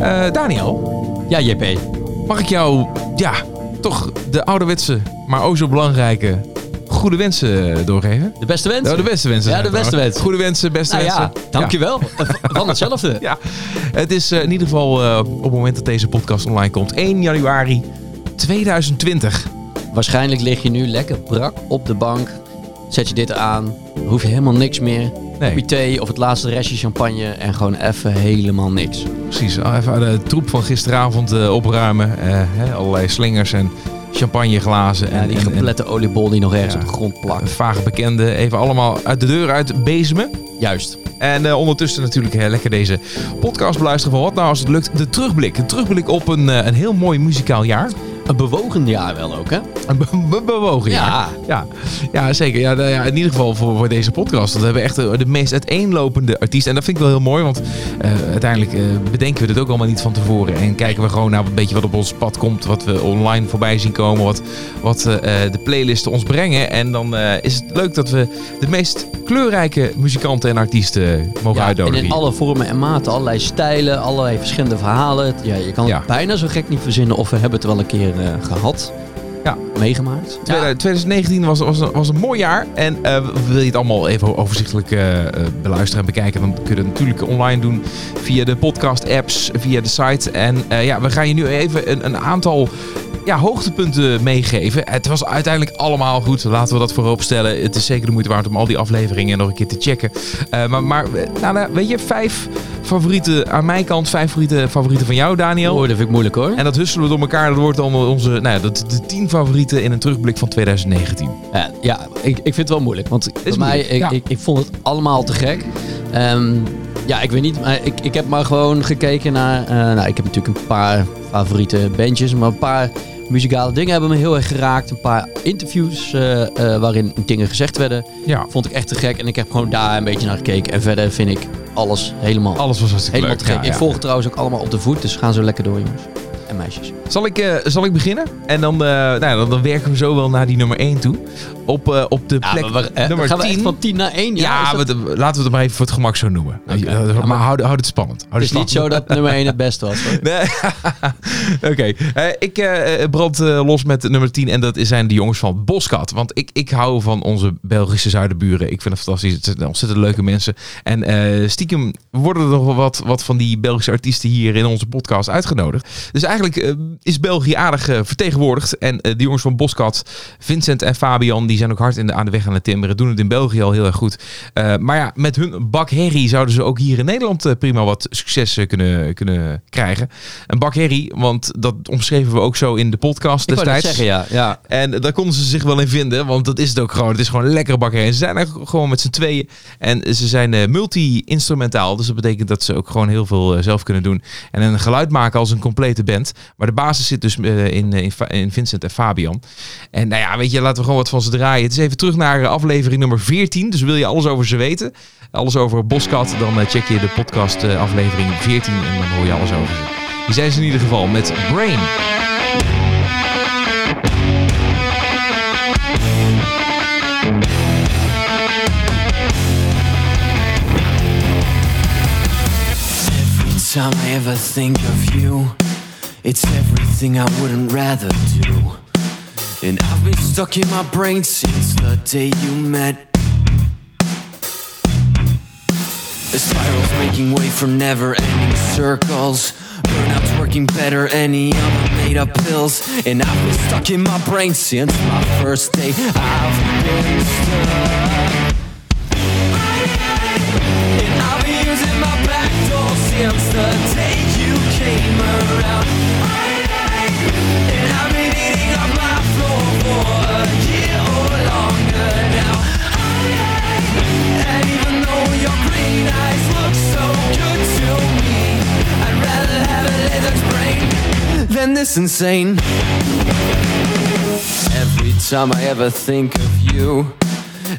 Eh, Daniel, Ja, JP. mag ik jou, ja, toch de ouderwetse, maar ook zo belangrijke goede wensen doorgeven? De beste wensen. Nou, de beste wensen. Ja, de beste trouwens. wensen. Goede wensen, beste Nou wensen. ja, dankjewel. Van hetzelfde. Ja, het is eh, in ieder geval eh, op het moment dat deze podcast online komt, 1 januari 2020. Waarschijnlijk lig je nu lekker brak op de bank. Zet je dit aan. Hoef je helemaal niks meer. Nee. Kopje thee of het laatste restje champagne. En gewoon even helemaal niks. Precies, al even de troep van gisteravond eh, opruimen. Hè, allerlei slingers en champagneglazen. Ja, en, die en geplette oliebol die nog ergens Ja. op de grond plakt. vage bekende even allemaal uit de deur uit bezemen. Juist. En eh, ondertussen natuurlijk heel lekker deze podcast beluisteren van wat nou als het lukt. De terugblik. Een terugblik op een, een heel mooi muzikaal jaar. Een bewogen jaar wel ook, hè? Een be- be- bewogen jaar. Ja. Ja, ja zeker. Ja, nou ja, in ieder geval voor, voor deze podcast. Want we hebben echt de, de meest uiteenlopende artiesten. En dat vind ik wel heel mooi. Want eh, uiteindelijk eh, bedenken we dit ook allemaal niet van tevoren. En kijken we gewoon naar een beetje wat op ons pad komt. Wat we online voorbij zien komen. Wat, wat eh, eh, de playlisten ons brengen. En dan eh, is het leuk dat we de meest kleurrijke muzikanten en artiesten mogen Ja, en in alle vormen en maten, allerlei stijlen, allerlei verschillende verhalen. Ja, je kan het bijna zo gek niet verzinnen of we hebben het wel een keer eh, gehad. Ja. Meegemaakt. Ja. 2019 was, was, was een mooi jaar. En eh, wil je het allemaal even overzichtelijk eh, beluisteren en bekijken, dan kun je het natuurlijk online doen via de podcast-apps, via de site. En eh, ja, we gaan je nu even een, een aantal ja, hoogtepunten meegeven. Het was uiteindelijk allemaal goed. Laten we dat voorop stellen. Het is zeker de moeite waard om al die afleveringen nog een keer te checken. Eh, maar maar nou, weet je, vijf favorieten aan mijn kant, vijf favorieten, favorieten van jou, Daniel. Oh, dat vind ik moeilijk hoor. En dat husselen we door elkaar. Dat wordt dan onze, nou ja, dat, de tien favorieten in een terugblik van 2019. Ja, ja ik, ik vind het wel moeilijk. Want bij mij, ik, ja. ik, ik vond het allemaal te gek. Ehm, ja, ik weet niet, maar ik, ik heb maar gewoon gekeken naar... eh, nou, ik heb natuurlijk een paar favoriete bandjes, maar een paar muzikale dingen hebben me heel erg geraakt. Een paar interviews eh, eh, waarin dingen gezegd werden, Ja, vond ik echt te gek. En ik heb gewoon daar een beetje naar gekeken. En verder vind ik alles helemaal, alles was hartstikke helemaal leuk. te gek. Ja, Ik volg het trouwens ook allemaal op de voet, dus gaan zo lekker door jongens. En meisjes. Zal ik, eh, zal ik beginnen? En dan, eh, nou, dan, dan werken we zo wel naar die nummer 1 toe. Op, eh, op de Ja, plek maar eh, nummer gaan we 10. echt van 10 naar 1? ja, is dat- we- laten we het maar even voor het gemak zo noemen. Ja, maar maar- houd, houd het spannend. Houd Het is niet zo dat nummer 1 het beste was. Nee. Oké, ik brand los met nummer 10 en dat zijn de jongens van Boskat. Want ik, ik hou van onze Belgische zuidenburen. Ik vind het fantastisch. Het zijn ontzettend leuke mensen. En stiekem worden er nog wel wat, wat van die Belgische artiesten hier in onze podcast uitgenodigd. Dus eigenlijk eh, is België aardig eh, vertegenwoordigd. En eh, de jongens van Boskat, Vincent en Fabian, die zijn ook hard in de, aan de weg aan het timmeren. Doen het in België al heel erg goed. Maar ja, met hun bak herrie zouden ze ook hier in Nederland prima wat succes kunnen, kunnen krijgen. Een bak herrie, want dat omschreven we ook zo in de podcast destijds. zeggen, ja. ja. En daar konden ze zich wel in vinden, want dat is het ook gewoon. Het is gewoon een lekkere bak herrie. Ze zijn er gewoon met z'n tweeën en ze zijn multi-instrumentaal. Dus dat betekent dat ze ook gewoon heel veel zelf kunnen doen. En een geluid maken als een complete band. Maar de basis zit dus eh, in, eh, in, in Vincent en Fabian. En nou ja, weet je, laten we gewoon wat van ze draaien. Het is even terug naar eh, aflevering nummer 14. Dus wil je alles over ze weten, alles over Boskat, dan check je de podcast aflevering 14 en dan hoor je alles over ze. Die zijn ze in ieder geval met Brain. Time I ever think of you, it's everything I wouldn't rather do. And I've been stuck in my brain since the day you met. The spirals making way for never ending circles. Burnout's working better, any other made up pills. And I've been stuck in my brain since my first day. I've been stuck. And I've been using my back door since the day insane. Every time I ever think of you,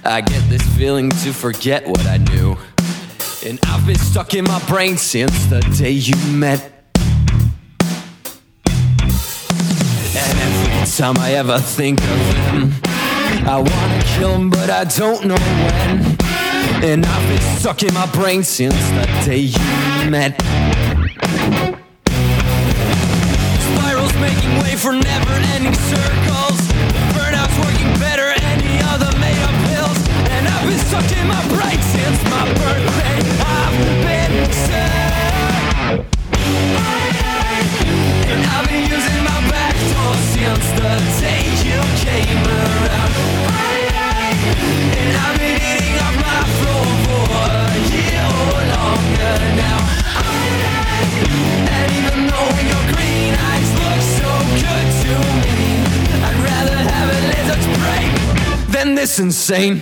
I get this feeling to forget what I knew. And I've been stuck in my brain since the day you met. Time I ever think of him, I wanna kill him, but I don't know when. And I've been stuck in my brain since the day you met. Spirals making way for never-ending circles. Burnout's working better any other made-up pills. And I've been stuck in my brain since my birthday. I've been sick. Since the day you came around. And I've been eating off my floor for a year or longer now. And even though your green eyes look so good to me, I'd rather have a lizard's brain than this insane.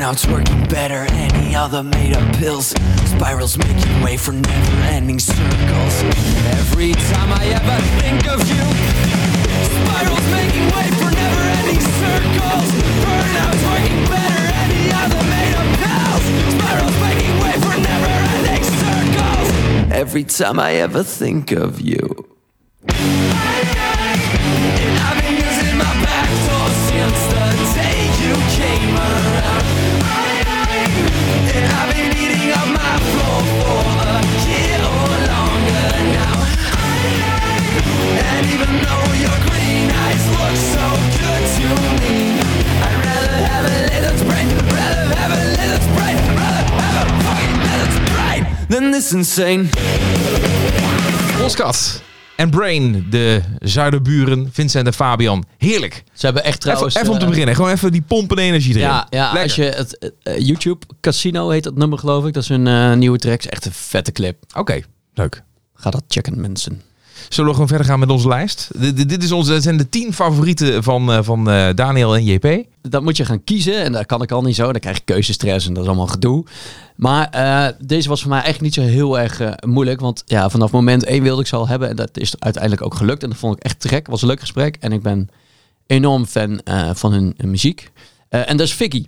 Burnout's working better any other made-up pills. Spirals making way for never-ending circles. Every time I ever think of you, spirals making way for never-ending circles. Burnout's working better than any other made-up pills. Spirals making way for never-ending circles. Every time I ever think of you. This insane. Boskat en Brain, de zuiderburen, Vincent en Fabian. Heerlijk. Ze hebben echt Even, trouwens... even om te eh, beginnen. Gewoon even die pompende energie erin. Ja, ja Lekker. als je het eh, eh, YouTube Casino heet dat nummer geloof ik. Dat is een nieuwe track. Is echt een vette clip. Oké, leuk. Ga dat checken mensen. Zullen we gewoon verder gaan met onze lijst? Dit is onze, dit zijn de tien favorieten van, eh, van eh, Daniel en JP. Dat moet je gaan kiezen en dat kan ik al niet zo. Dan krijg je keuzestress en dat is allemaal gedoe. Maar eh, deze was voor mij eigenlijk niet zo heel erg moeilijk. Want ja, vanaf moment één wilde ik ze al hebben. En dat is uiteindelijk ook gelukt. En dat vond ik echt te gek. was een leuk gesprek. En ik ben enorm fan van hun muziek. En dat is Vicky.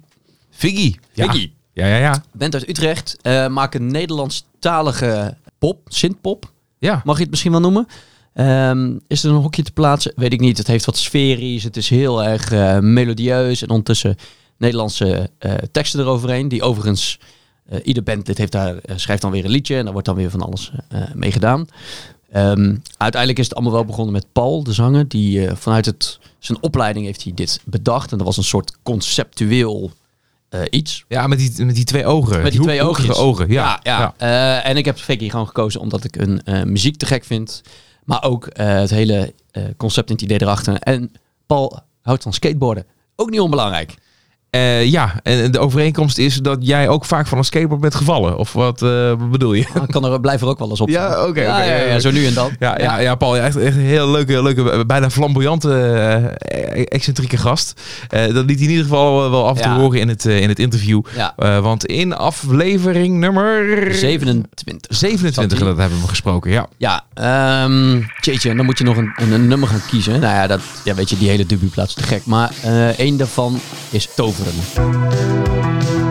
Figgy. Ja. Figgy. Ja, ja, ja. Band uit Utrecht. maakt een Nederlandstalige pop, synthpop. Ja. Mag je het misschien wel noemen? Ehm, is er een hokje te plaatsen? Weet ik niet. Het heeft wat sferisch. Het is heel erg eh, melodieus. En ondertussen Nederlandse eh, teksten eroverheen. Die overigens, eh, ieder band dit heeft daar, schrijft dan weer een liedje. En daar wordt dan weer van alles mee gedaan. Ehm, uiteindelijk is het allemaal wel begonnen met Paul, de zanger. Die vanuit het, zijn opleiding heeft hij dit bedacht. En dat was een soort conceptueel iets. Ja, met die, met die twee ogen. Met die twee ogen. Ja, ja. En ik heb Vicky gewoon gekozen omdat ik een muziek te gek vind. Maar ook eh, het hele eh, concept en het idee erachter. En Paul houdt van skateboarden. Ook niet onbelangrijk. Eh, ja, en de overeenkomst is dat jij ook vaak van een skateboard bent gevallen. Of wat, eh, bedoel je? Ik kan er, blijf er ook wel eens op. Ja, oké, Ja, ja, ja, ja. zo nu en dan. Ja, ja, ja Paul, echt, echt een heel leuke, leuke, bijna flamboyante, eh, excentrieke gast. Dat liet hij in ieder geval wel af Ja. horen in het, in het interview. Want in aflevering nummer 27. 27, Zat hij. dat hebben we gesproken, ja. Ja, ehm jeetje, en dan moet je nog een, een, een nummer gaan kiezen. Nou ja, dat, ja, weet je, die hele debuutplaats is te gek. Maar één daarvan is Toveren. pozornost.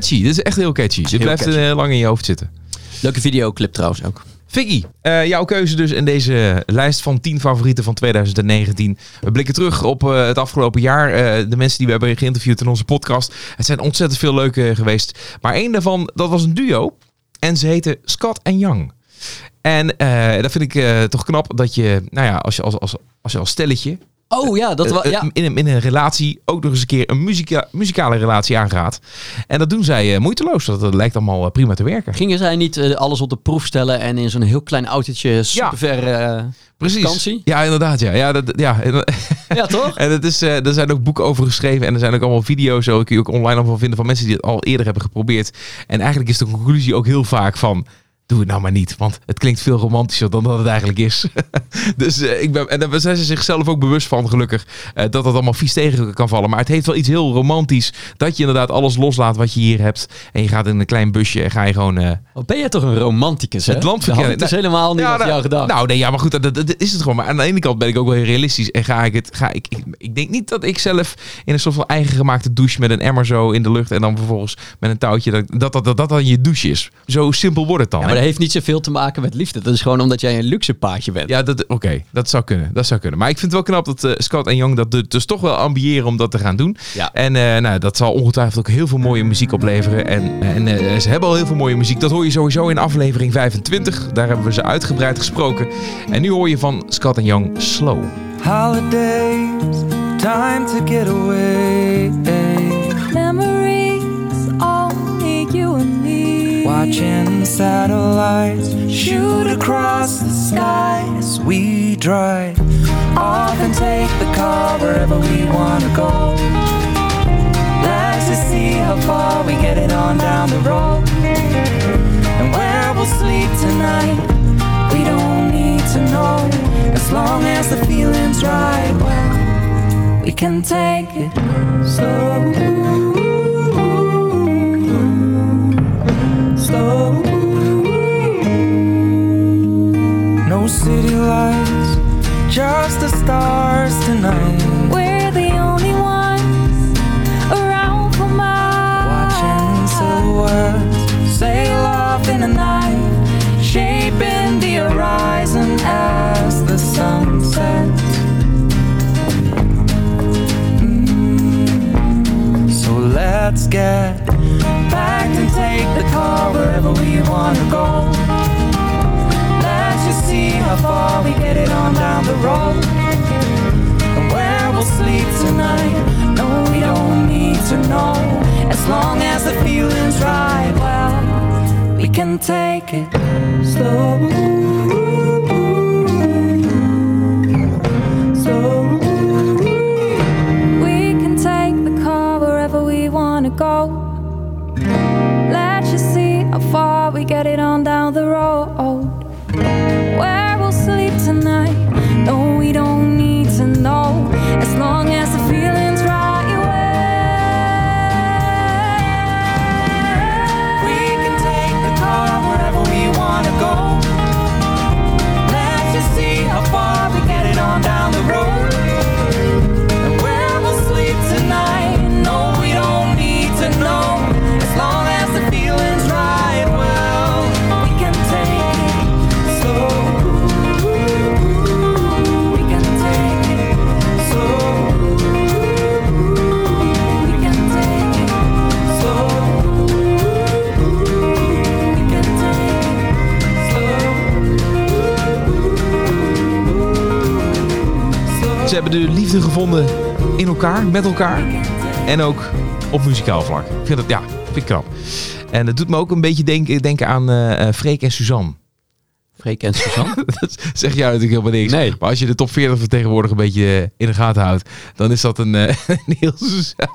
Catchy. Dit is echt heel catchy. Dit heel blijft catchy. eh, lang in je hoofd zitten. Leuke videoclip trouwens ook. Vicky, eh, jouw keuze dus in deze lijst van 10 favorieten van 2019. We blikken terug op eh, het afgelopen jaar. eh, de mensen die we hebben geïnterviewd in onze podcast. Het zijn ontzettend veel leuke geweest. Maar één daarvan, dat was een duo. En ze heten Scott en Young. En eh, dat vind ik eh, toch knap dat je, nou ja, als je als, als, als, je als stelletje Oh ja, dat was... eh, Ja. in, een, in een relatie ook nog eens een keer een muzika, muzikale relatie aangaat. En dat doen zij eh, moeiteloos. Dat, dat lijkt allemaal eh, prima te werken. Gingen zij niet eh, alles op de proef stellen en in zo'n heel klein autootje super ver... eh, Precies. vakantie? Ja, inderdaad. Ja, ja, dat, ja. ja, toch? En het is, eh, er zijn ook boeken over geschreven en er zijn ook allemaal video's. Zo kun je ook online allemaal vinden van mensen die het al eerder hebben geprobeerd. En eigenlijk is de conclusie ook heel vaak van. Doe het nou maar niet, want het klinkt veel romantischer dan dat het eigenlijk is. dus eh, ik ben, en daar zijn ze zichzelf ook bewust van, gelukkig, eh, dat dat allemaal vies tegen kan vallen. Maar het heeft wel iets heel romantisch, dat je inderdaad alles loslaat wat je hier hebt. En je gaat in een klein busje en ga je gewoon eh, Wat ben jij toch een romanticus, hè? Het land Dat dus Nou, helemaal niet Ja, nou, jou gedacht. Nou, nee, ja, maar goed, dat, dat, dat is het gewoon. Maar aan de ene kant ben ik ook wel heel realistisch. En ga ik het. Ga ik, ik, ik denk niet dat ik zelf in een soort van eigen gemaakte douche met een emmer zo in de lucht. En dan vervolgens met een touwtje. Dat dat, dat, dat, dan je douche is. Zo simpel wordt het dan. ja, heeft niet zoveel te maken met liefde. Dat is gewoon omdat jij een luxe paardje bent. Ja, dat, oké, dat zou kunnen. Dat zou kunnen. Maar ik vind het wel knap dat eh, Scott en Young dat dus toch wel ambiëren om dat te gaan doen. Ja. En eh, nou, dat zal ongetwijfeld ook heel veel mooie muziek opleveren. En, en eh, ze hebben al heel veel mooie muziek. Dat hoor je sowieso in aflevering 25. Daar hebben we ze uitgebreid gesproken. En nu hoor je van Scott en Young Slow. Holidays, time to get away. Memories, only you and me. Watching satellites shoot across the sky as we drive. Off and take the car wherever we wanna go. Let's just see how far we get it on down the road. And where we'll sleep tonight, we don't need to know. As long as the feeling's right, well, we can take it. Slow. Just the stars tonight. We're the only ones around for miles. Watching miles. silhouettes sail off in the night, shaping the horizon as the sun sets. Mm, So let's get packed and take the car wherever we wanna go. How far we get it on down the road. And where we'll sleep tonight, no, we don't need to know. As long as the feeling's right, well, we can take it slow. Slow. We can take the car wherever we wanna go. Let's just see how far we get it on down the road. Liefde gevonden in elkaar, met elkaar. En ook op muzikaal vlak. Ik vind dat, ja, vind ik knap. En het doet me ook een beetje denken, denken aan eh, Freek en Suzanne. Freek en Suzanne. Dat zeg jij natuurlijk helemaal niks. Nee. Maar als je de top 40 van tegenwoordig een beetje eh, in de gaten houdt, dan is dat een, een, heel,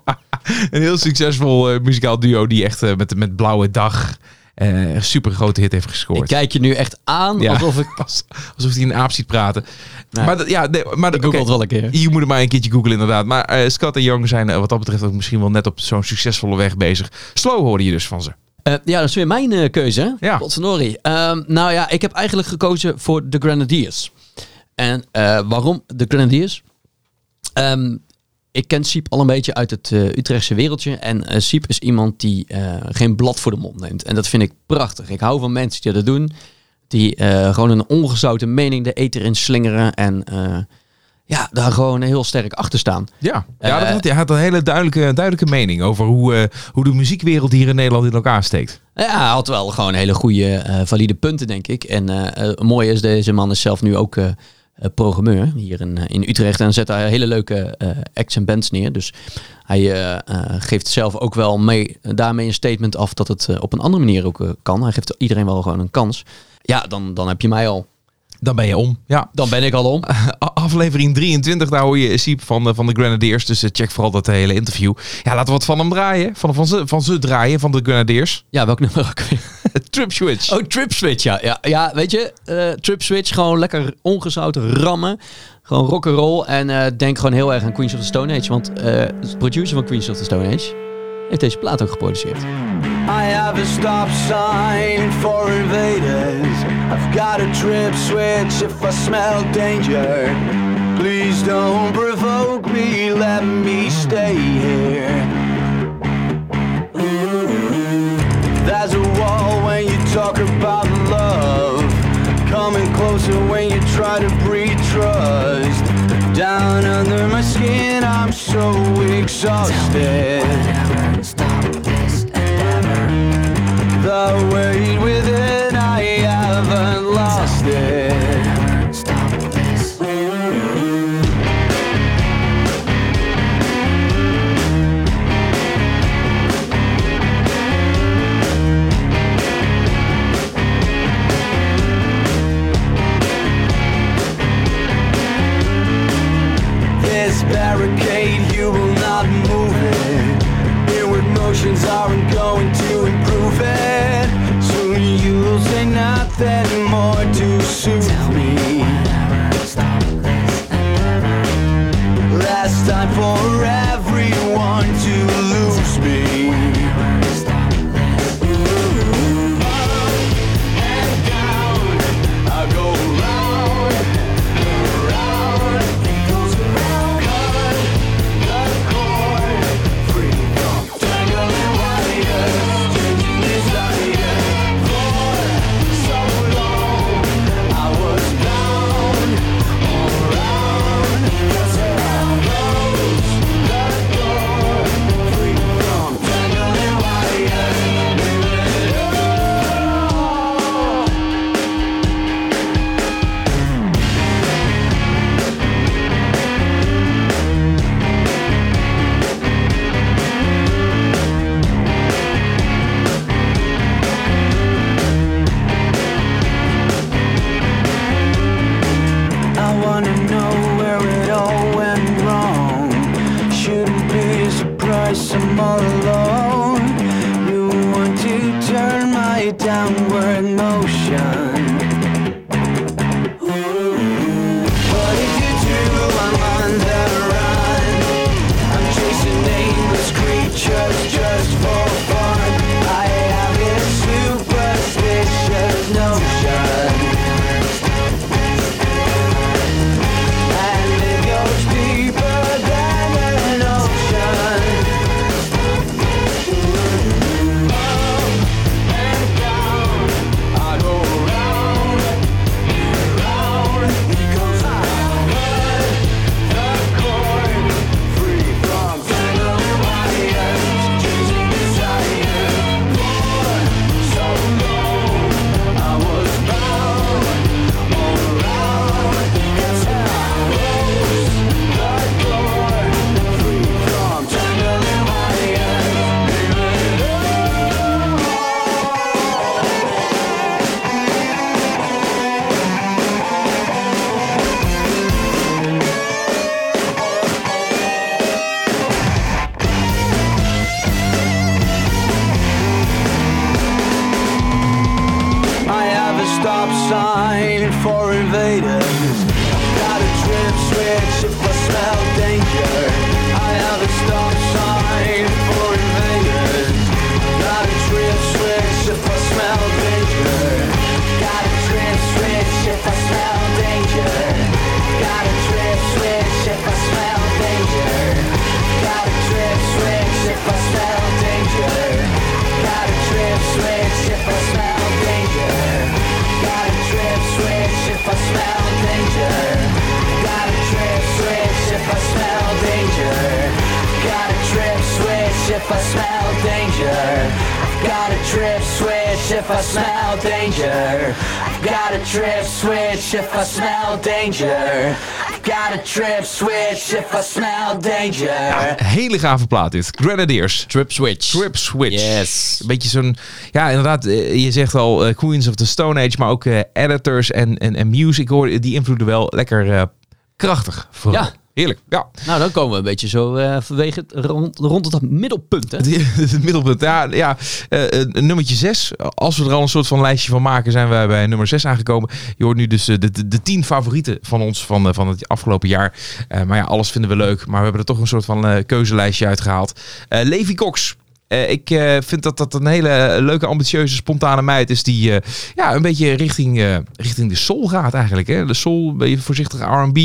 een heel succesvol muzikaal duo die echt met, met Blauwe Dag een super grote hit heeft ik gescoord. kijk je nu echt aan Ja. alsof ik... Als- Alsof hij een aap ziet praten. Nee. Maar, ja, nee, maar Ik het wel een keer. Je moet het maar een keertje googlen inderdaad. Maar eh, Scott en Young zijn eh, wat dat betreft ook misschien wel net op zo'n succesvolle weg bezeg. Slow hoorde je dus van ze. Eh, ja, dat is weer mijn eh, keuze. hè? Ja. Potverdorie. Ehm, nou ja, ik heb eigenlijk gekozen voor de Grenadiers. En eh, waarom de Grenadiers? Ehm, ik ken Siep al een beetje uit het eh, Utrechtse wereldje. En eh Siep is iemand die eh, geen blad voor de mond neemt. En dat vind ik prachtig. Ik hou van mensen die dat doen. Die gewoon een ongezouten mening de eter in slingeren. En ja, daar gewoon heel sterk achter staan. Ja, ja dat had, hij had een hele duidelijke, duidelijke mening over hoe, hoe de muziekwereld hier in Nederland in elkaar steekt. Ja, hij had wel gewoon hele goede, valide punten, denk ik. En mooie is, deze man is zelf nu ook programmeur hier in, eh, in Utrecht. En zet daar hele leuke eh, acts en bands neer. Dus hij eh, eh, geeft zelf ook wel mee, daarmee een statement af dat het eh, op een andere manier ook eh, kan. Hij geeft iedereen wel gewoon een kans. Ja, dan, dan heb je mij al. Dan ben je om. Ja, Dan ben ik al om. Aflevering 23, daar hoor je Siep van, de- van de Grenadiers. Dus eh, check vooral dat hele interview. Ja, laten we wat van hem draaien. Van, van, ze, van ze draaien, van de Grenadiers. Ja, welk nummer ook weer? Trip Switch. Oh, Trip Switch, ja. Ja, ja weet je, eh, Trip Switch, gewoon lekker ongezouten rammen. Gewoon rock'n'roll. En eh, denk gewoon heel erg aan Queens of the Stone Age. Want eh, de producer van Queens of the Stone Age heeft deze plaat ook geproduceerd. I have a stop sign for invaders. I've got a trip switch if I smell danger. Please don't provoke me, let me stay here. There's a wall when you talk about love. Coming closer when you try to breed trust. Down under my skin, I'm so exhausted. Danger. Hele gave plaat dit. Grenadiers. Trip Switch. Trip Switch. Yes. Een beetje zo'n... Ja, inderdaad. eh, Je zegt al eh, Queens of the Stone Age. Maar ook eh, editors en, en, en music. Hoor, die invloeden wel lekker krachtig. Vooral. Ja. Heerlijk. Ja. Nou, dan komen we een beetje zo eh vanwege het, rond, rond het middelpunt. Hè? Het, middelpunt. Ja, ja eh, eh, nummertje 6. Als we er al een soort van lijstje van maken, zijn we bij nummer 6 aangekomen. Je hoort nu dus de, de, de 10 favorieten van ons van, van het afgelopen jaar. Maar ja, alles vinden we leuk. Maar we hebben er toch een soort van keuzelijstje uitgehaald. Eh Levi Cox. Ik vind dat dat een hele leuke, ambitieuze, spontane meid is. Die ja, een beetje richting, richting de soul gaat eigenlijk. Hè? De soul, een beetje voorzichtig R&B.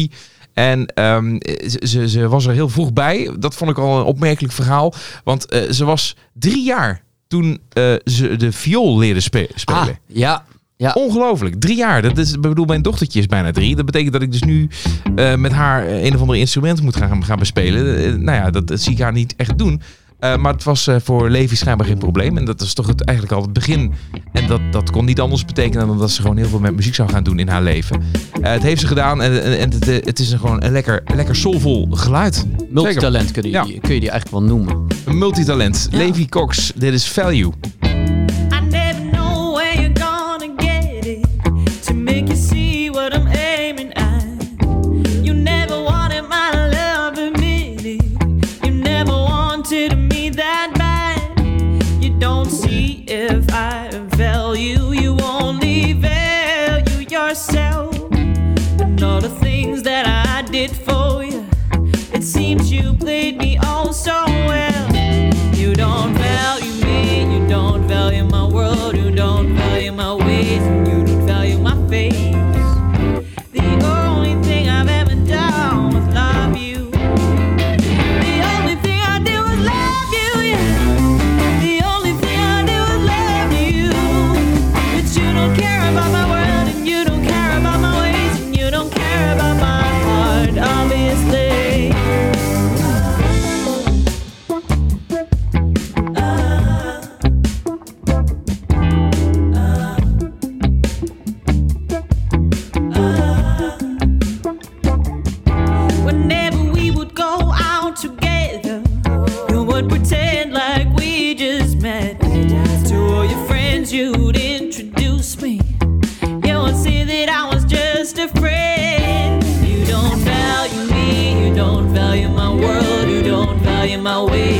En ehm, ze, ze, was er heel vroeg bij. Dat vond ik al een opmerkelijk verhaal. Want eh, ze was drie jaar toen eh, ze de viool leerde spe- spelen. Ah, ja. Ja. Ongelooflijk, drie jaar. Dat is, ik bedoel, mijn dochtertje is bijna drie. Dat betekent dat ik dus nu eh, met haar een of ander instrument moet gaan, gaan bespelen. Nou ja, dat, dat zie ik haar niet echt doen. Eh, maar het was eh, voor Levi schijnbaar geen probleem. En dat is toch het, eigenlijk al het begin. En dat, dat kon niet anders betekenen dan dat ze gewoon heel veel met muziek zou gaan doen in haar leven. Eh, het heeft ze gedaan en, en, en het, het is een, gewoon een lekker, lekker soulvol geluid. Multitalent kun je, Ja. kun je die eigenlijk wel noemen. Een multitalent. Ja. Levi Cox, dit is Value. Played me all so well. You don't value my way.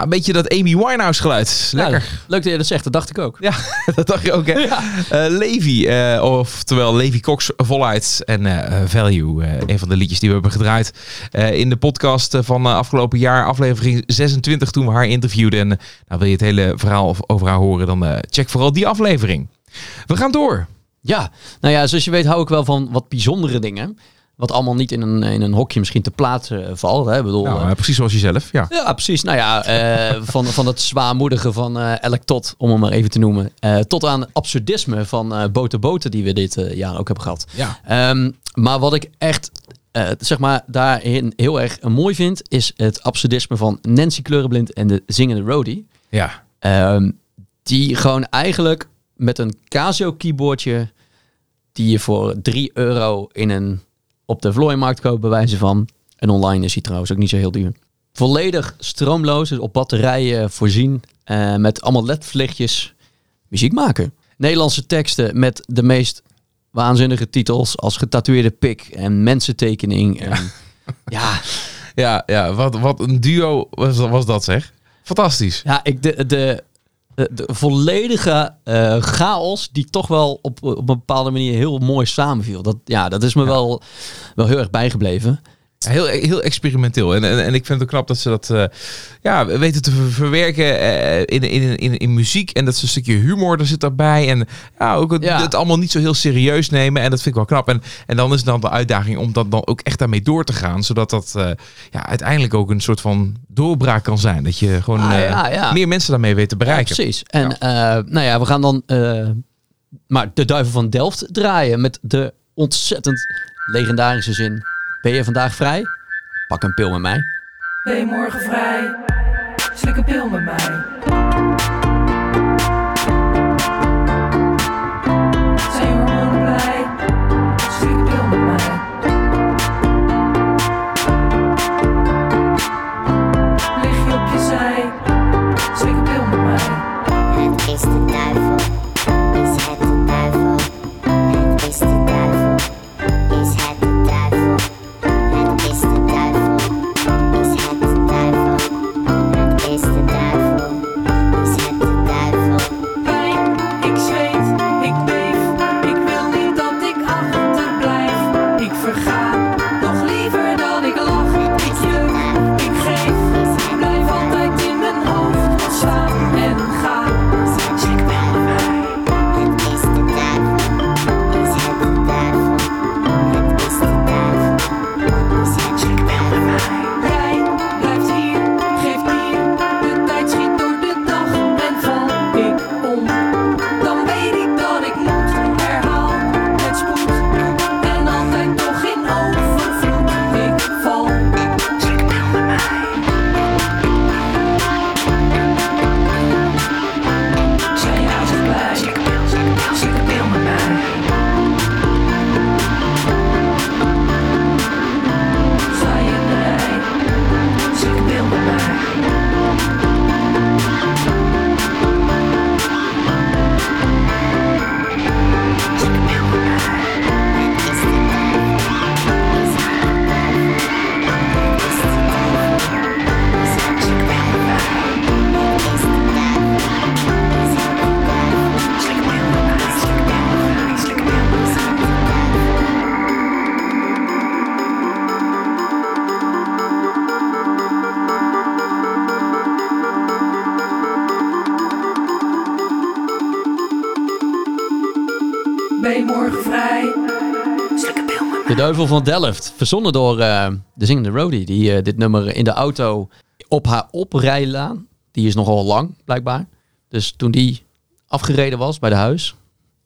Ja, een beetje dat Amy Winehouse geluid. Lekker. Leuk dat je dat zegt, dat dacht ik ook. Ja, dat dacht je ook, hè? Eh, Levi, eh, oftewel Levi Cox voluit en eh, Value. een van de liedjes die we hebben gedraaid in de podcast van afgelopen jaar, aflevering 26, toen we haar interviewden. En nou, wil je het hele verhaal over haar horen, dan check vooral die aflevering. We gaan door Ja, nou ja, zoals je weet hou ik wel van wat bijzondere dingen. Wat allemaal niet in een, in een hokje misschien te plaatsen eh, valt. Hè? Ik bedoel, Nou, eh, precies zoals jezelf, ja. Ja, precies. Nou ja, eh, van, van het zwaarmoedige van eh Elk Tot, om hem maar even te noemen. tot aan absurdisme van Boten Boten, die we dit jaar ook hebben gehad. Ja. Ehm, maar wat ik echt, zeg maar, daarin heel erg mooi vind, is het absurdisme van Nancy Kleurenblind en de zingende Roadie. Ja. Ehm, die gewoon eigenlijk met een Casio keyboardje, die je voor 3 euro in een, op de vlooimarkt koopt, bij wijze van. En online is hij trouwens ook niet zo heel duur. Volledig stroomloos, dus op batterijen voorzien, eh, met allemaal ledvlichtjes muziek maken. Nederlandse teksten met de meest waanzinnige titels als getatoeëerde pik en mensentekening. En, ja, Ja, ja wat, wat een duo was, was dat zeg. Fantastisch. Ja, ik, de, de, de, de volledige eh, chaos die toch wel op, op een bepaalde manier heel mooi samenviel. Dat, ja, dat is me wel, wel heel erg bijgebleven. Heel, heel experimenteel. En, en, en ik vind het ook knap dat ze dat eh, ja, weten te ver- verwerken eh, in, in, in, in muziek. En dat ze een stukje humor er zit daarbij. En ja, ook het, Ja. het allemaal niet zo heel serieus nemen. En dat vind ik wel knap. En, en dan is het dan de uitdaging om dat dan ook echt daarmee door te gaan. Zodat dat eh, ja, uiteindelijk ook een soort van doorbraak kan zijn. Dat je gewoon Ah, ja, meer mensen daarmee weet te bereiken. precies. En nou ja, we gaan dan maar de Duivel van Delft draaien met de ontzettend legendarische zin. Ben je vandaag vrij? Pak een pil met mij. Ben je morgen vrij? Slik een pil met mij. Duivel van Delft. Verzonnen door eh, de zingende Roadie. Die eh, dit nummer in de auto op haar oprijlaan. Die is nogal lang, blijkbaar. Dus toen die afgereden was bij de huis.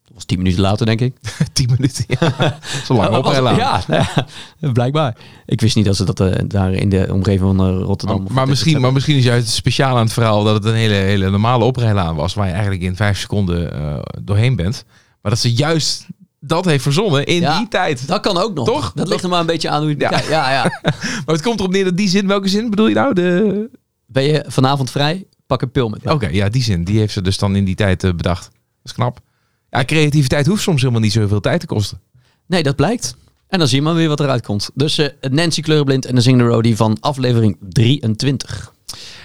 Dat was tien minuten later, denk ik. Tien minuten. Ja. Zo lang oprijlaan. Ja, nou ja, blijkbaar. Ik wist niet dat ze dat eh, daar in de omgeving van Rotterdam... Maar, misschien, maar misschien is juist het speciaal aan het verhaal dat het een hele, hele normale oprijlaan was. Waar je eigenlijk in vijf seconden doorheen bent. Maar dat ze juist dat heeft verzonnen in Ja. die tijd. Dat kan ook nog. Toch? Dat ligt er maar een beetje aan hoe je het Ja. Ja, ja. Maar het komt erop neer dat die zin, welke zin bedoel je nou? De... Ben je vanavond vrij? Pak een pil met me. Oké, ja, die zin. Die heeft ze dus dan in die tijd eh, bedacht. Dat is knap. Ja, creativiteit hoeft soms helemaal niet zoveel tijd te kosten. Nee, dat blijkt. En dan zie je maar weer wat eruit komt. Dus eh, Nancy Kleurenblind en de Zingende Roadie van aflevering 23.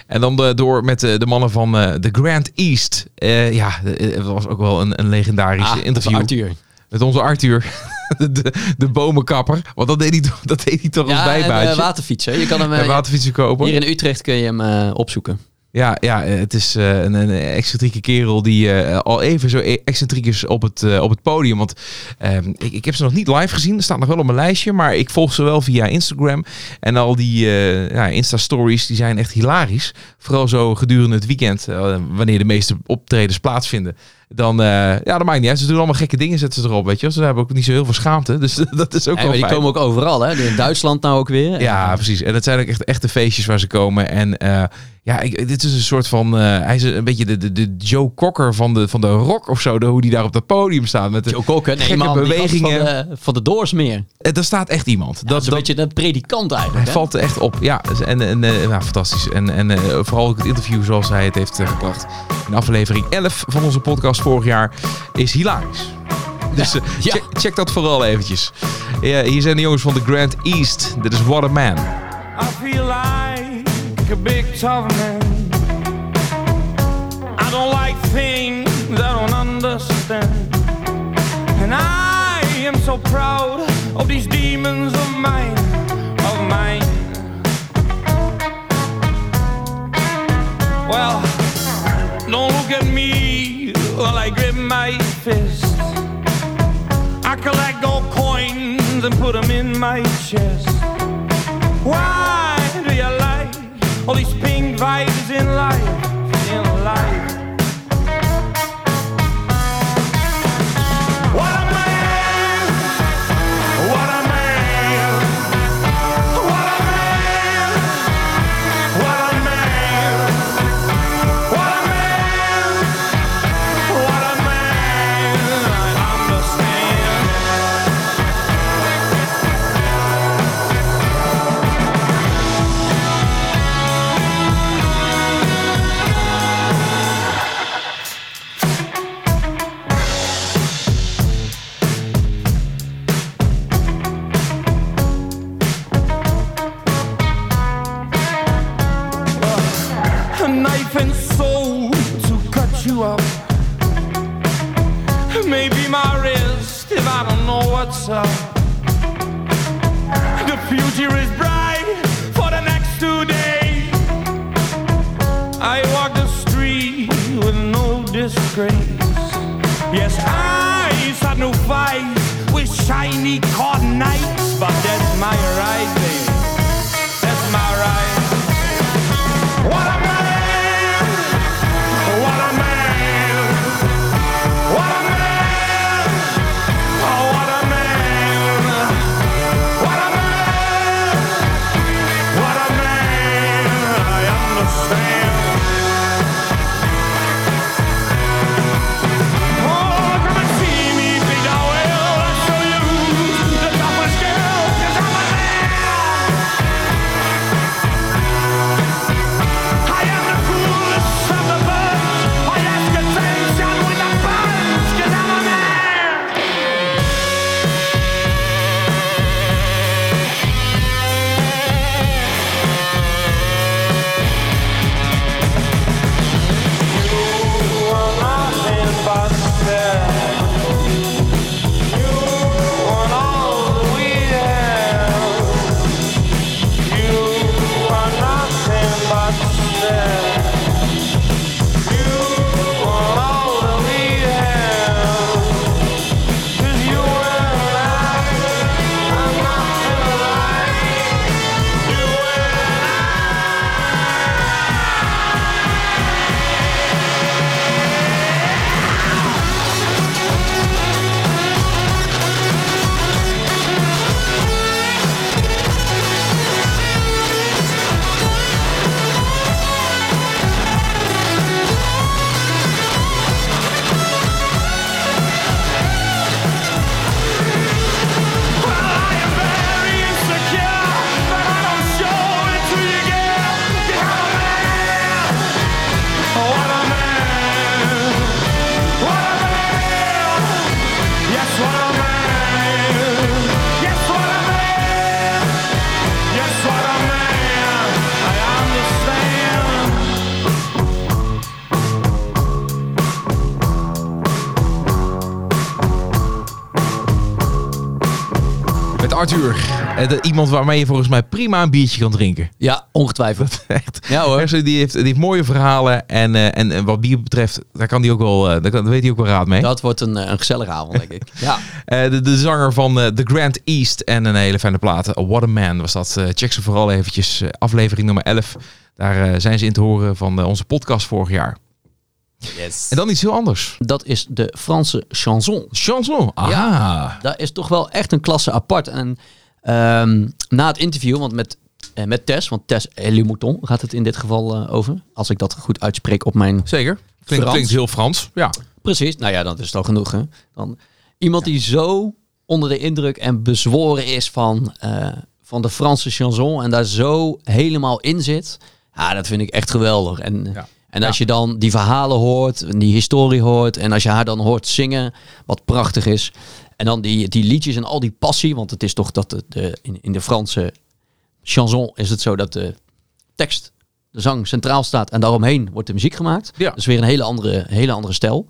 En dan de, door met de, de mannen van eh, The Grand East. Eh, ja, eh, het was ook wel een, een legendarisch Ah, interview. Arthur. Met onze Arthur. De, de, de bomenkapper. Want dat deed hij, toch- dat deed hij toch als Ja, en bijbaantje. eh, waterfietsen. Je kan hem eh, en waterfietsen kopen. hier in Utrecht kun je hem eh, opzoeken. Ja, ja eh, het is eh, een, een excentrieke kerel die eh, al even zo e- excentriek is op het, eh, op het podium. Want ehm, ik, ik heb ze nog niet live gezien. Er staat nog wel op mijn lijstje. Maar ik volg ze wel via Instagram. En al die eh, ja, Insta-stories die zijn echt hilarisch. Vooral zo gedurende het weekend. eh, wanneer de meeste optredens plaatsvinden. Dan, eh, ja, dat maakt niet uit. Ze doen allemaal gekke dingen, zetten ze erop, weet je. Ze hebben ook niet zo heel veel schaamte. Dus dat is ook Ja, wel die fijn. komen ook overal, hè? In Duitsland nou ook weer. Ja, precies. En dat zijn ook echt echte feestjes waar ze komen. En eh, ja, ik, dit is een soort van... eh, hij is een beetje de, de, de Joe Cocker van de, van de rock of zo. De, hoe die daar op dat podium staat. Met de, Joe Cocker, nee gekke man, bewegingen. van de, van de Doorsmeer. Eh, Daar staat echt iemand. Dat, dat, is een dat, beetje een predikant eigenlijk. hij hè? valt er echt op. Ja, en, en ja, fantastisch. En, en vooral ook het interview zoals hij het heeft gebracht. In aflevering 11 van onze podcast vorig jaar is hilarisch. Dus eh, ja. check, check dat vooral eventjes. Ja, hier zijn de jongens van The Grand East. Dit is What a Man. I feel like a big tough man. I don't like things I don't understand. And I am so proud of these demons of mine, of mine. Well, at me while I grip my fist. I collect gold coins and put them in my chest. Why do you like all these pink vibes in life? In life. Up. The future is bright for the next two days. I walk the street with no disgrace. Yes, I start no fights with shiny cotton knights, but that's my right, Arthur, eh, iemand waarmee je volgens mij prima een biertje kan drinken. Ja, ongetwijfeld. Echt. Ja hoor. Die, heeft, die heeft mooie verhalen. En, eh, en, en wat bier betreft, daar, kan die ook wel, eh, daar, kan, daar weet hij ook wel raad mee. Dat wordt een, een gezellige avond, denk ik. Ja. Eh, de, de zanger van eh, The Grand East en een hele fijne platen. What a Man was dat. Eh, check ze vooral eventjes. aflevering nummer 11. Daar eh, zijn ze in te horen van onze podcast vorig jaar. En dan iets heel anders. Dat is de Franse chanson. Chanson. Ah. Ja. Dat is toch wel echt een klasse apart. En ehm, na het interview, want met, eh, met Tess, want Tess Elimouton gaat het in dit geval eh, over. Als ik dat goed uitspreek op mijn Zeker. Klinkt heel Frans. Ja. Precies, nou ja, dat is toch genoeg. Hè? Dan, iemand die zo onder de indruk en bezworen is van, eh, van de Franse chanson en daar zo helemaal in zit. Ja, dat vind ik echt geweldig. En, Ja. En als je dan die verhalen hoort, en die historie hoort en als je haar dan hoort zingen, wat prachtig is. En dan die, die liedjes en al die passie, want het is toch dat de, de, in, in de Franse chanson is het zo dat de tekst, de zang centraal staat en daaromheen wordt de muziek gemaakt. Ja. Dat is weer een hele andere, hele andere stijl.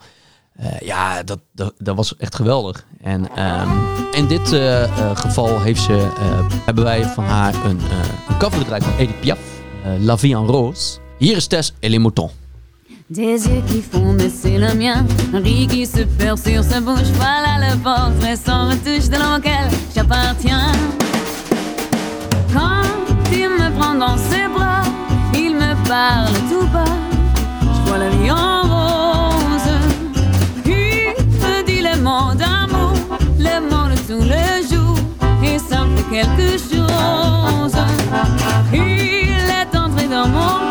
Eh, ja, dat, dat, dat was echt geweldig. En ehm, in dit eh, eh, geval heeft ze, hebben wij van haar een, een cover gedraaid van Edith Piaf, La Vie en Rose. Hier is Tess et les moutons. Des yeux qui font baisser le mien, un riz qui se perd sur sa bouche, voilà le portrait sans retouche de l'homme auquel j'appartiens. Quand il me prend dans ses bras, il me parle tout bas, je vois la vie en rose. Il me dit les mots d'amour, les mots de tous les jours, et ça fait quelque chose. Il est entré dans mon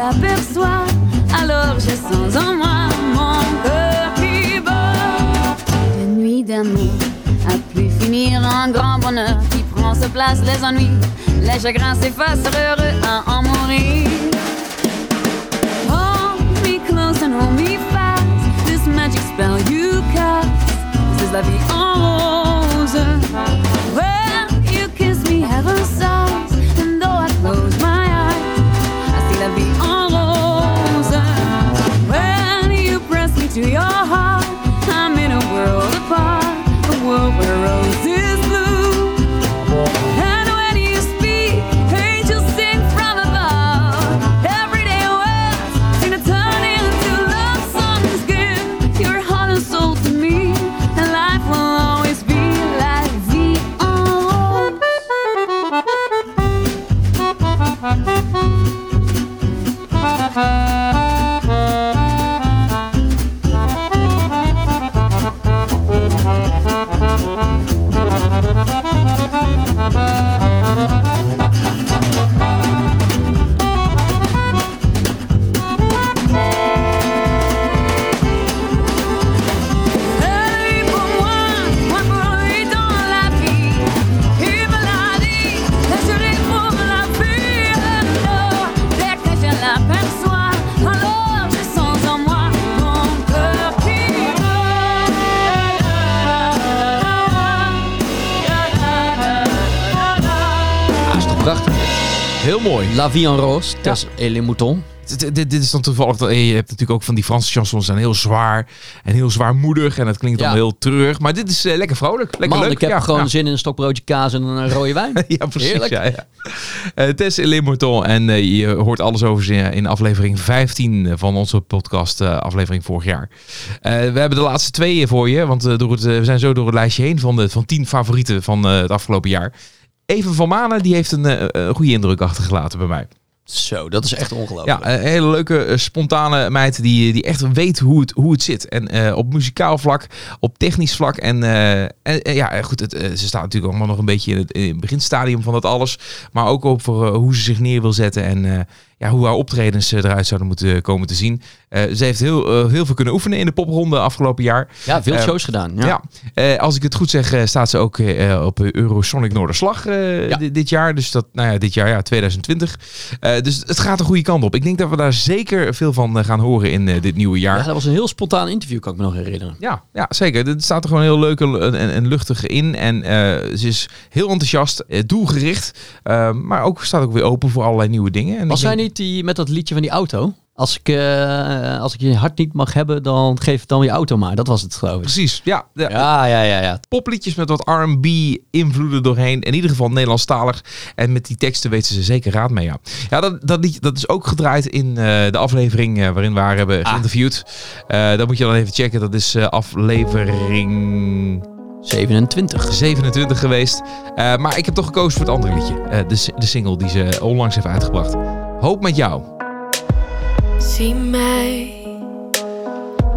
alors je sens en moi mon cœur qui bat. Une nuit d'amour a pu finir en grand bonheur qui prend sa place les ennuis. Les chagrins s'effacent, heureux à en mourir. Hold me close and hold me fast. This magic spell you cast. This is la vie en rose. La Vie en Rose, Tess et les moutons. Dit, dit, dit is dan toevallig. dat- Je hebt natuurlijk ook van die Franse chansons zijn heel zwaar en heel zwaarmoedig. En het klinkt dan Ja. heel treurig. Maar dit is eh, lekker vrolijk. Lekker Man, leuk. ik heb ja, gewoon ja. zin in een stokbroodje kaas en een rode wijn. Ja, precies. Heerlijk. Ja, ja. Eh, Tess Mouton. En eh, je hoort alles over ze in aflevering 15 van onze podcast, eh, aflevering vorig jaar. Eh, we hebben de laatste twee voor je, want eh, door het, eh, we zijn zo door het lijstje heen van de van 10 favorieten van eh, het afgelopen jaar. Even van Manen, die heeft een eh, eh, goede indruk achtergelaten bij mij. Zo, dat is echt ongelooflijk. Ja, een hele leuke, eh, spontane meid die, die echt weet hoe het, hoe het zit. En eh, op muzikaal vlak, op technisch vlak. En, eh, en eh, ja, goed, het, eh, ze staat natuurlijk allemaal nog een beetje in het, in het beginstadium van dat alles. Maar ook over eh, hoe ze zich neer wil zetten. En eh, ja, hoe haar optredens eh, eruit zouden moeten komen te zien. Eh, ze heeft heel, eh, heel veel kunnen oefenen in de popronde afgelopen jaar. Ja, veel shows gedaan. Ja. Ja, als ik het goed zeg, staat ze ook op Eurosonic Noorderslag Ja. di- dit jaar. Dus dat, nou ja, dit jaar, ja, 2020. Eh, dus het gaat de goede kant op. Ik denk dat we daar zeker veel van gaan horen in dit nieuwe jaar. Ja, dat was een heel spontaan interview, kan ik me nog herinneren. Ja, ja, zeker. Het staat er gewoon heel leuk en, en, luchtig in. En ze is heel enthousiast, doelgericht. maar ook staat ook weer open voor allerlei nieuwe dingen. En Was zij niet die met dat liedje van die auto? Als ik, eh, als ik je hart niet mag hebben, dan geef het dan je auto maar. Dat was het, geloof ik. Precies, ja. ja. Ja, ja, ja, ja. Popliedjes met wat R&B invloeden doorheen. In ieder geval Nederlandstalig. En met die teksten weten ze zeker raad mee. Ja, ja dat, dat, liedje, dat is ook gedraaid in eh, de aflevering eh, waarin we haar hebben Ah. geïnterviewd. Eh dat moet je dan even checken. Dat is aflevering 27. 27 geweest. Maar ik heb toch gekozen voor het andere liedje. De, de single die ze onlangs heeft uitgebracht. Hoop met jou. Zie mij,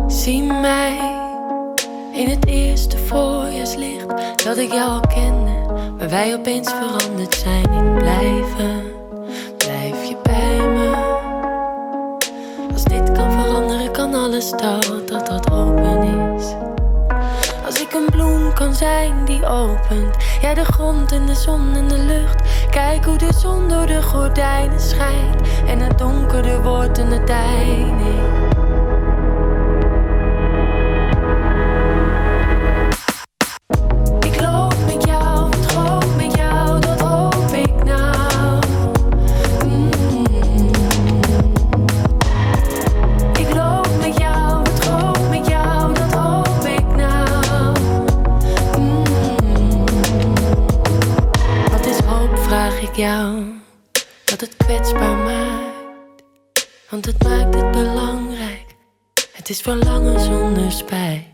zie mij in het eerste voorjaarslicht dat ik jou al kende, maar wij opeens veranderd zijn in blijven. Blijf je bij me? Als dit kan veranderen, kan alles dat dat dat open is. Als ik een bloem kan zijn die opent, jij de grond en de zon en de lucht. Kijk hoe de zon door de gordijnen schijnt en het donkerder wordt de verlangen zonder spijt.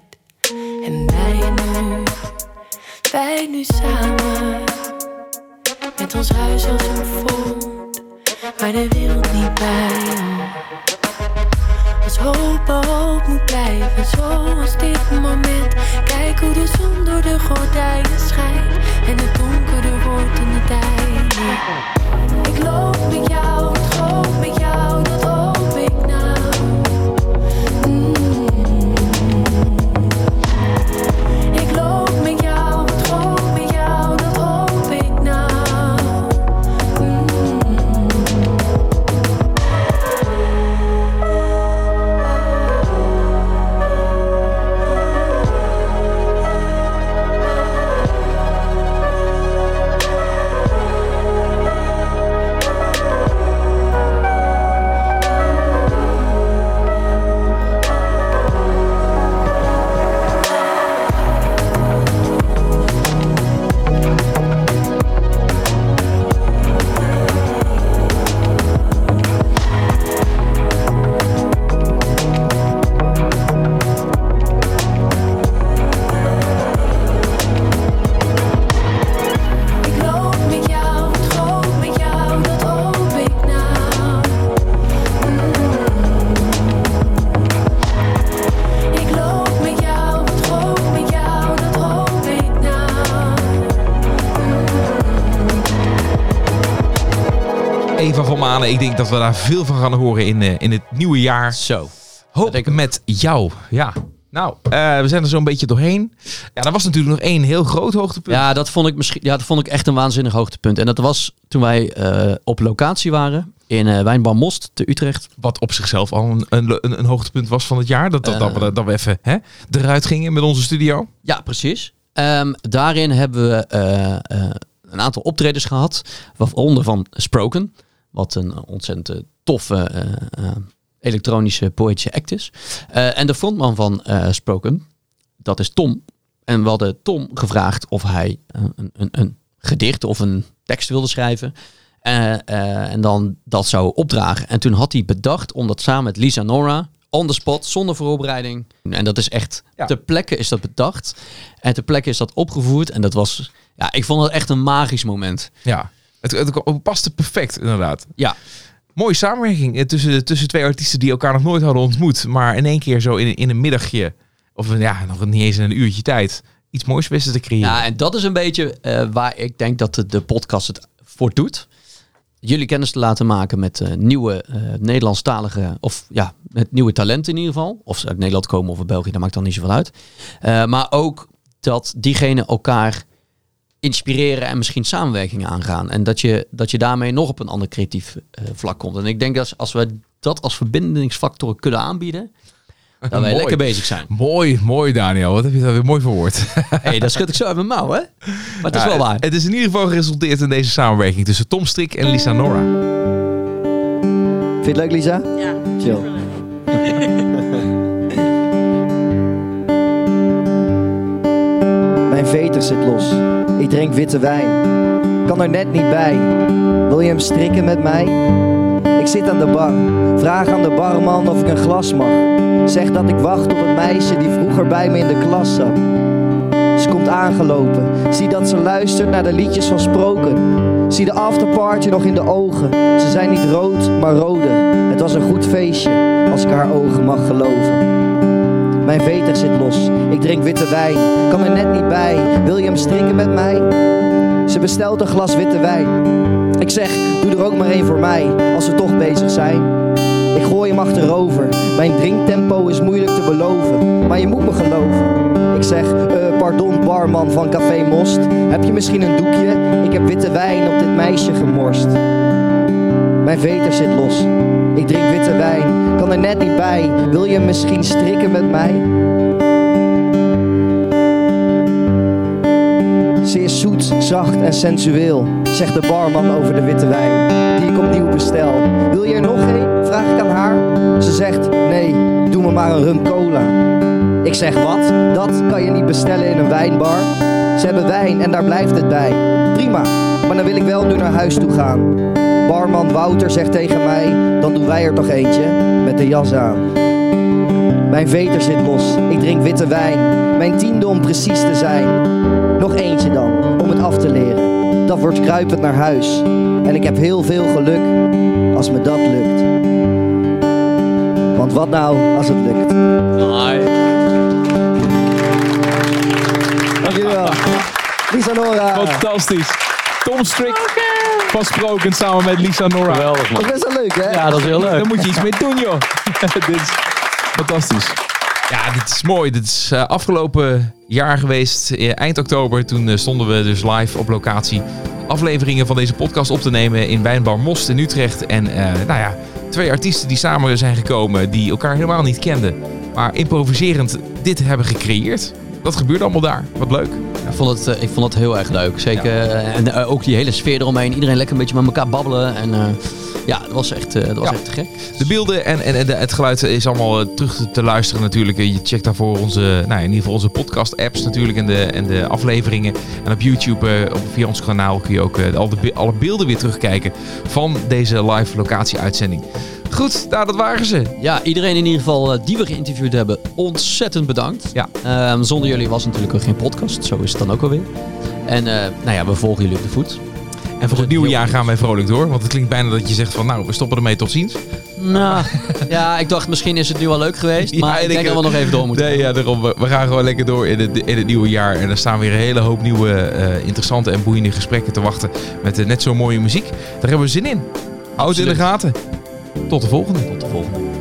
Ik denk dat we daar veel van gaan horen in, eh, in het nieuwe jaar. Zo. Hoop ik. met jou. Ja. Nou, eh, we zijn er zo'n beetje doorheen. Ja, er was natuurlijk nog één heel groot hoogtepunt. Ja, dat vond ik misschien. Ja, dat vond ik echt een waanzinnig hoogtepunt. En dat was toen wij eh, op locatie waren in Wijnbar Most te Utrecht. Wat op zichzelf al een, een, een, hoogtepunt was van het jaar. Dat, dat, dat, we, dat we even hè, eruit gingen met onze studio. Ja, precies. Ehm, daarin hebben we een aantal optredens gehad, waaronder van Sproken, wat een ontzettend eh, toffe eh, eh, elektronische poëtische act is. Eh, en de frontman van eh, Sproken, dat is Tom. En we hadden Tom gevraagd of hij eh, een, een, een gedicht of een tekst wilde schrijven. Eh, eh, en dan dat zou opdragen. En toen had hij bedacht om dat samen met Lisa Nora on the spot, zonder voorbereiding. En dat is echt, Ja. ter plekke is dat bedacht. En ter plekke is dat opgevoerd. En dat was, ja, ik vond het echt een magisch moment. Ja, het, het paste perfect inderdaad. Ja, Mooie samenwerking eh, tussen, tussen twee artiesten die elkaar nog nooit hadden ontmoet. Maar in één keer zo in, in een middagje, of ja, nog niet eens in een uurtje tijd, iets moois wisten te creëren. ja en dat is een beetje eh, waar ik denk dat de, de podcast het voor doet. jullie kennis te laten maken met eh, nieuwe Nederlandstalige, of ja, met nieuwe talenten in ieder geval. Of ze uit Nederland komen of uit België, dat maakt dan niet zoveel uit. Maar ook dat diegenen elkaar inspireren en misschien samenwerkingen aangaan. En dat je, dat je daarmee nog op een ander creatief eh, vlak komt. En ik denk dat als we dat als verbindingsfactor kunnen aanbieden, dat wij Mooi. lekker bezig zijn. Mooi, mooi Daniel. Wat heb je daar weer mooi verwoord. hey, dat schud ik zo uit mijn mouw, hè? Maar het is wel waar. Het is in ieder geval geresulteerd in deze samenwerking tussen Tom Strik en Lisa Nora. Vind je het leuk, Lisa? Ja, Chill. Mijn veter zit los. Ik drink witte wijn. Kan er net niet bij. Wil je hem strikken met mij? Ik zit aan de bar. Vraag aan de barman of ik een glas mag. Zeg dat ik wacht op het meisje die vroeger bij me in de klas zat. Ze komt aangelopen. Zie dat ze luistert naar de liedjes van Sproken. Zie de afterparty nog in de ogen. Ze zijn niet rood, maar rode. Het was een goed feestje, als ik haar ogen mag geloven. Mijn veter zit los. Ik drink witte wijn. Kan er net niet bij. Wil je hem strikken met mij? Ze bestelt een glas witte wijn. Ik zeg, doe er ook maar één voor mij, als we toch bezig zijn. Ik gooi hem achterover. Mijn drinktempo is moeilijk te beloven, maar je moet me geloven. Ik zeg, eh, pardon barman van Café Most. Heb je misschien een doekje? Ik heb witte wijn op dit meisje gemorst. Mijn veter zit los. Ik drink witte wijn, kan er net niet bij. Wil je misschien strikken met mij? Ze is zoet, zacht en sensueel, zegt de barman over de witte wijn, die ik opnieuw bestel. Wil je er nog een? Vraag ik aan haar. Ze zegt, nee, doe me maar een rum cola. Ik zeg, wat? Dat kan je niet bestellen in een wijnbar. Ze hebben wijn en daar blijft het bij. Prima, maar dan wil ik wel nu naar huis toe gaan. Barman Wouter zegt tegen mij, dan doen wij er toch eentje, met de jas aan. Mijn veter zit los, ik drink witte wijn. Mijn tiende om precies te zijn. Nog eentje dan, om het af te leren. Dat wordt kruipend naar huis. En ik heb heel veel geluk als me dat lukt. Want wat nou als het lukt? Dankjewel. Lisa Nora. Fantastisch. Tom Strik van Sproken samen met Lisa Nora. Geweldig, Dat is best wel leuk, hè? Ja, dat is heel leuk. Daar moet je iets mee doen, joh. dit is fantastisch. Ja, dit is mooi. Dit is eh, afgelopen jaar geweest. eh, eind oktober. Toen eh, stonden we dus live op locatie afleveringen van deze podcast op te nemen in Wijnbar Most in Utrecht. En eh, nou ja, twee artiesten die samen zijn gekomen die elkaar helemaal niet kenden. Maar improviserend dit hebben gecreëerd. Dat gebeurde allemaal daar. Wat leuk. Ik vond het, eh, ik vond het heel erg leuk. Zeker. eh, En eh, ook die hele sfeer eromheen. Iedereen lekker een beetje met elkaar babbelen. En ja, dat was echt, dat was Ja. echt te gek. De beelden en, en, en het geluid is allemaal terug te, te luisteren natuurlijk. Je checkt daarvoor onze, nou, in ieder geval onze podcast apps natuurlijk en de, en de afleveringen. En op YouTube, op, via ons kanaal, kun je ook al de, be- alle beelden weer terugkijken van deze live locatie uitzending. Goed, nou dat waren ze. Ja, iedereen in ieder geval eh, die we geïnterviewd hebben, ontzettend bedankt. Ja. Ehm, zonder jullie was natuurlijk ook geen podcast. Zo is het dan ook alweer. En eh, nou ja, we volgen jullie op de voet. En voor het nieuwe jaar gaan wij vrolijk door. Want het klinkt bijna dat je zegt van nou, we stoppen ermee tot ziens. Nou, ja, ik dacht misschien is het nu wel leuk geweest. Maar ik ik denk dat we nog even door moeten. Nee, ja, daarom. We, gaan gewoon lekker door in het, in het nieuwe jaar. En er staan weer een hele hoop nieuwe, eh, interessante en boeiende gesprekken te wachten. Met net zo mooie muziek. Daar hebben we zin in. Houd in de gaten. Tot de volgende. Tot de volgende.